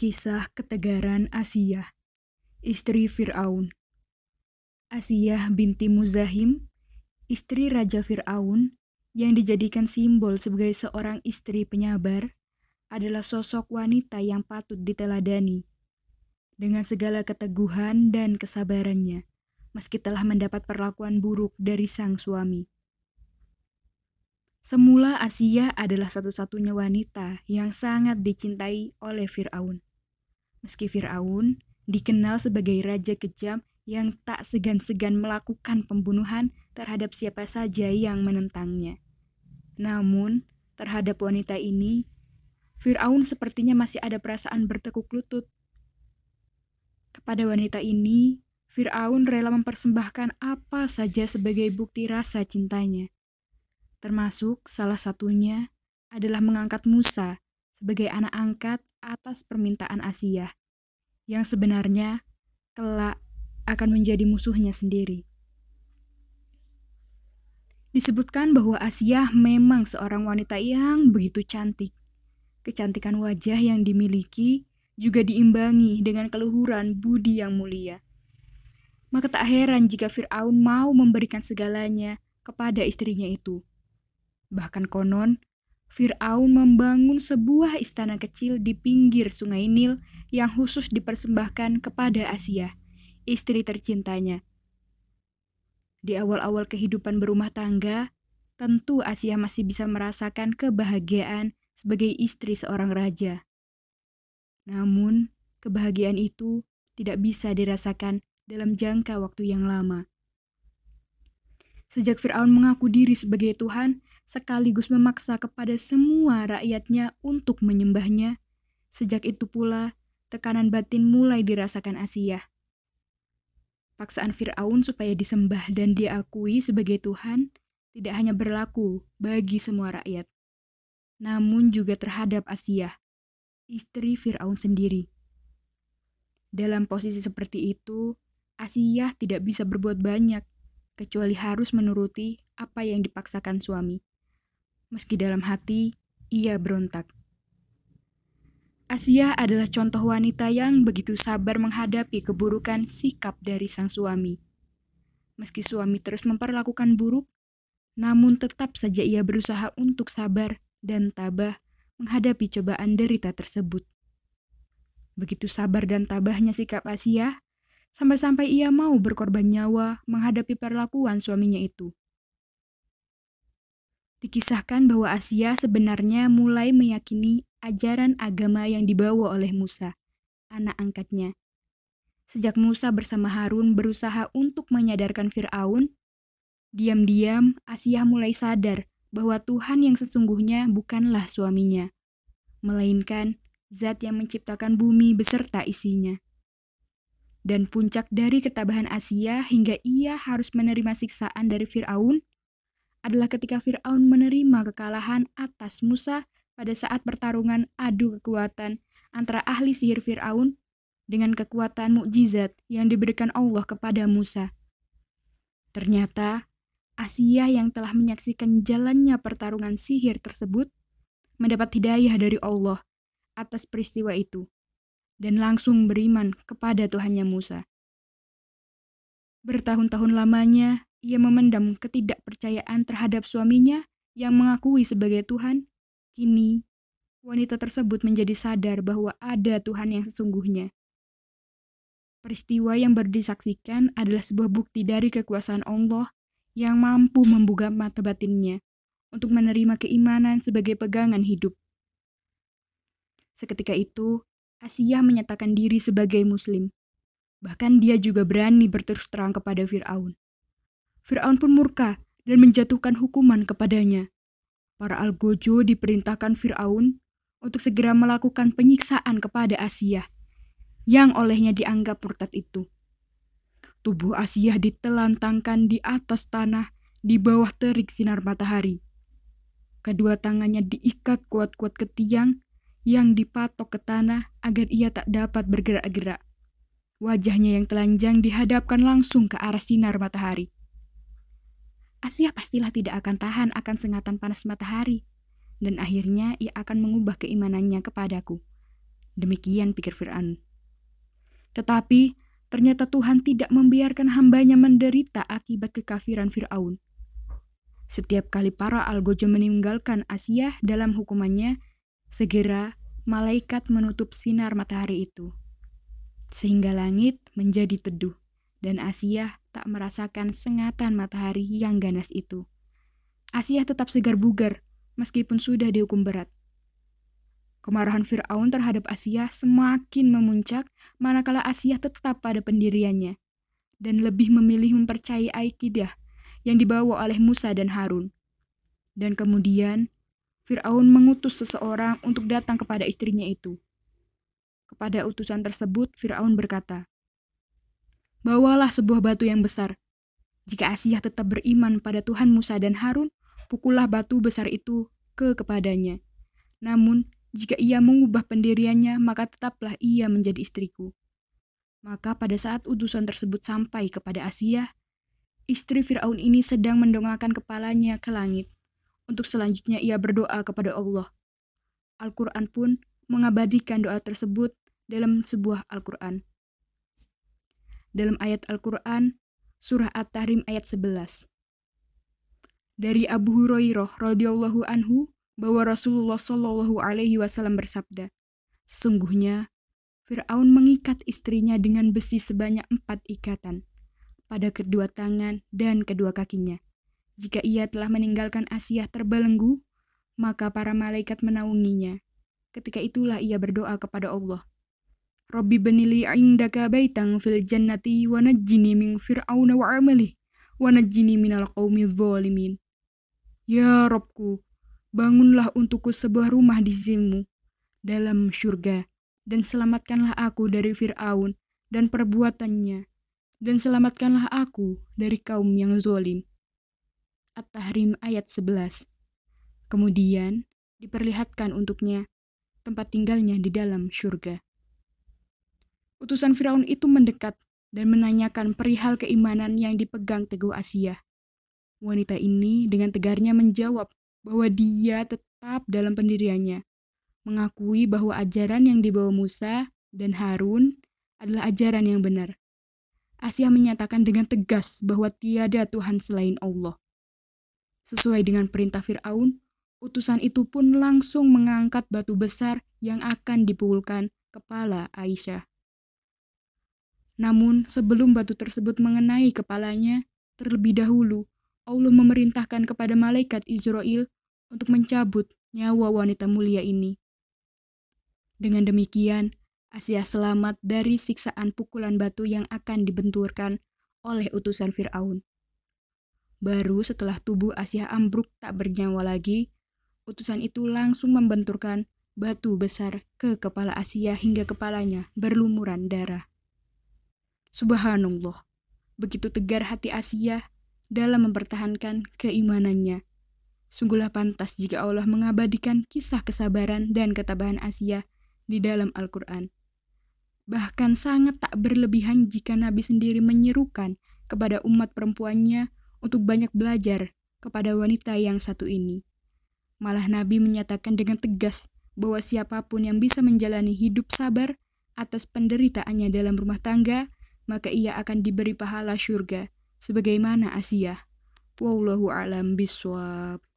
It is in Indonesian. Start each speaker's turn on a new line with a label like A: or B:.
A: Kisah Ketegaran Asiyah, istri Fir'aun. Asiyah binti Muzahim, istri Raja Fir'aun, yang dijadikan simbol sebagai seorang istri penyabar, adalah sosok wanita yang patut diteladani. Dengan segala keteguhan dan kesabarannya, meski telah mendapat perlakuan buruk dari sang suami. Semula Asia adalah satu-satunya wanita yang sangat dicintai oleh Firaun. Meski Firaun dikenal sebagai raja kejam yang tak segan-segan melakukan pembunuhan terhadap siapa saja yang menentangnya. Namun, terhadap wanita ini, Firaun sepertinya masih ada perasaan bertekuk lutut. Kepada wanita ini, Firaun rela mempersembahkan apa saja sebagai bukti rasa cintanya termasuk salah satunya adalah mengangkat Musa sebagai anak angkat atas permintaan Asia, yang sebenarnya kelak akan menjadi musuhnya sendiri. Disebutkan bahwa Asia memang seorang wanita yang begitu cantik. Kecantikan wajah yang dimiliki juga diimbangi dengan keluhuran budi yang mulia. Maka tak heran jika Fir'aun mau memberikan segalanya kepada istrinya itu. Bahkan konon, Fir'aun membangun sebuah istana kecil di pinggir sungai Nil yang khusus dipersembahkan kepada Asia, istri tercintanya. Di awal-awal kehidupan berumah tangga, tentu Asia masih bisa merasakan kebahagiaan sebagai istri seorang raja. Namun, kebahagiaan itu tidak bisa dirasakan dalam jangka waktu yang lama. Sejak Firaun mengaku diri sebagai Tuhan, sekaligus memaksa kepada semua rakyatnya untuk menyembahnya. Sejak itu pula, tekanan batin mulai dirasakan Asia. Paksaan Fir'aun supaya disembah dan diakui sebagai Tuhan tidak hanya berlaku bagi semua rakyat, namun juga terhadap Asia, istri Fir'aun sendiri. Dalam posisi seperti itu, Asia tidak bisa berbuat banyak, kecuali harus menuruti apa yang dipaksakan suami meski dalam hati ia berontak. Asia adalah contoh wanita yang begitu sabar menghadapi keburukan sikap dari sang suami. Meski suami terus memperlakukan buruk, namun tetap saja ia berusaha untuk sabar dan tabah menghadapi cobaan derita tersebut. Begitu sabar dan tabahnya sikap Asia, sampai-sampai ia mau berkorban nyawa menghadapi perlakuan suaminya itu. Dikisahkan bahwa Asia sebenarnya mulai meyakini ajaran agama yang dibawa oleh Musa, anak angkatnya. Sejak Musa bersama Harun berusaha untuk menyadarkan Firaun, diam-diam Asia mulai sadar bahwa Tuhan yang sesungguhnya bukanlah suaminya, melainkan zat yang menciptakan bumi beserta isinya. Dan puncak dari ketabahan Asia hingga ia harus menerima siksaan dari Firaun adalah ketika Fir'aun menerima kekalahan atas Musa pada saat pertarungan adu kekuatan antara ahli sihir Fir'aun dengan kekuatan mukjizat yang diberikan Allah kepada Musa. Ternyata, Asia yang telah menyaksikan jalannya pertarungan sihir tersebut mendapat hidayah dari Allah atas peristiwa itu dan langsung beriman kepada Tuhannya Musa. Bertahun-tahun lamanya, ia memendam ketidakpercayaan terhadap suaminya yang mengakui sebagai Tuhan. Kini, wanita tersebut menjadi sadar bahwa ada Tuhan yang sesungguhnya. Peristiwa yang baru disaksikan adalah sebuah bukti dari kekuasaan Allah yang mampu membuka mata batinnya untuk menerima keimanan sebagai pegangan hidup. Seketika itu, Asia menyatakan diri sebagai Muslim. Bahkan dia juga berani berterus terang kepada Firaun. Fir'aun pun murka dan menjatuhkan hukuman kepadanya. Para algojo diperintahkan Fir'aun untuk segera melakukan penyiksaan kepada Asia yang olehnya dianggap murtad itu. Tubuh Asia ditelantangkan di atas tanah di bawah terik sinar matahari. Kedua tangannya diikat kuat-kuat ke tiang yang dipatok ke tanah agar ia tak dapat bergerak-gerak. Wajahnya yang telanjang dihadapkan langsung ke arah sinar matahari. Asia pastilah tidak akan tahan akan sengatan panas matahari, dan akhirnya ia akan mengubah keimanannya kepadaku. Demikian pikir Fir'aun. Tetapi ternyata Tuhan tidak membiarkan hambanya menderita akibat kekafiran Fir'aun. Setiap kali para algojo meninggalkan Asia dalam hukumannya, segera malaikat menutup sinar matahari itu. Sehingga langit menjadi teduh, dan Asia tak merasakan sengatan matahari yang ganas itu. Asia tetap segar bugar, meskipun sudah dihukum berat. Kemarahan Fir'aun terhadap Asia semakin memuncak manakala Asia tetap pada pendiriannya dan lebih memilih mempercayai akidah yang dibawa oleh Musa dan Harun. Dan kemudian, Fir'aun mengutus seseorang untuk datang kepada istrinya itu. Kepada utusan tersebut, Fir'aun berkata, Bawalah sebuah batu yang besar. Jika Asia tetap beriman pada Tuhan Musa dan Harun, pukullah batu besar itu ke kepadanya. Namun, jika ia mengubah pendiriannya, maka tetaplah ia menjadi istriku. Maka pada saat utusan tersebut sampai kepada Asia, Istri Firaun ini sedang mendongakkan kepalanya ke langit. Untuk selanjutnya ia berdoa kepada Allah. Al-Quran pun mengabadikan doa tersebut dalam sebuah Al-Quran. Dalam ayat Al-Quran, surah At-Tahrim ayat 11. Dari Abu Hurairah radhiyallahu anhu bahwa Rasulullah shallallahu alaihi wasallam bersabda, Sesungguhnya Fir'aun mengikat istrinya dengan besi sebanyak empat ikatan pada kedua tangan dan kedua kakinya. Jika ia telah meninggalkan Asia terbelenggu, maka para malaikat menaunginya. Ketika itulah ia berdoa kepada Allah. Rabbi benili indaka baitang fil jannati wa najjini min fir'auna wa amali wa najjini minal qawmi zalimin. Ya Robku, bangunlah untukku sebuah rumah di sisimu dalam syurga dan selamatkanlah aku dari Fir'aun dan perbuatannya dan selamatkanlah aku dari kaum yang zolim. At-Tahrim ayat 11 Kemudian diperlihatkan untuknya tempat tinggalnya di dalam syurga. Utusan Firaun itu mendekat dan menanyakan perihal keimanan yang dipegang teguh Asia. Wanita ini dengan tegarnya menjawab bahwa dia tetap dalam pendiriannya, mengakui bahwa ajaran yang dibawa Musa dan Harun adalah ajaran yang benar. Asia menyatakan dengan tegas bahwa tiada Tuhan selain Allah. Sesuai dengan perintah Firaun, utusan itu pun langsung mengangkat batu besar yang akan dipukulkan kepala Aisyah. Namun, sebelum batu tersebut mengenai kepalanya, terlebih dahulu Allah memerintahkan kepada malaikat Israel untuk mencabut nyawa wanita mulia ini. Dengan demikian, Asia selamat dari siksaan pukulan batu yang akan dibenturkan oleh utusan Firaun. Baru setelah tubuh Asia ambruk tak bernyawa lagi, utusan itu langsung membenturkan batu besar ke kepala Asia hingga kepalanya berlumuran darah. Subhanallah, begitu tegar hati Asia dalam mempertahankan keimanannya. Sungguhlah pantas jika Allah mengabadikan kisah kesabaran dan ketabahan Asia di dalam Al-Quran. Bahkan sangat tak berlebihan jika Nabi sendiri menyerukan kepada umat perempuannya untuk banyak belajar kepada wanita yang satu ini. Malah Nabi menyatakan dengan tegas bahwa siapa pun yang bisa menjalani hidup sabar atas penderitaannya dalam rumah tangga, maka ia akan diberi pahala syurga, sebagaimana Asia. Wallahu a'lam biswab.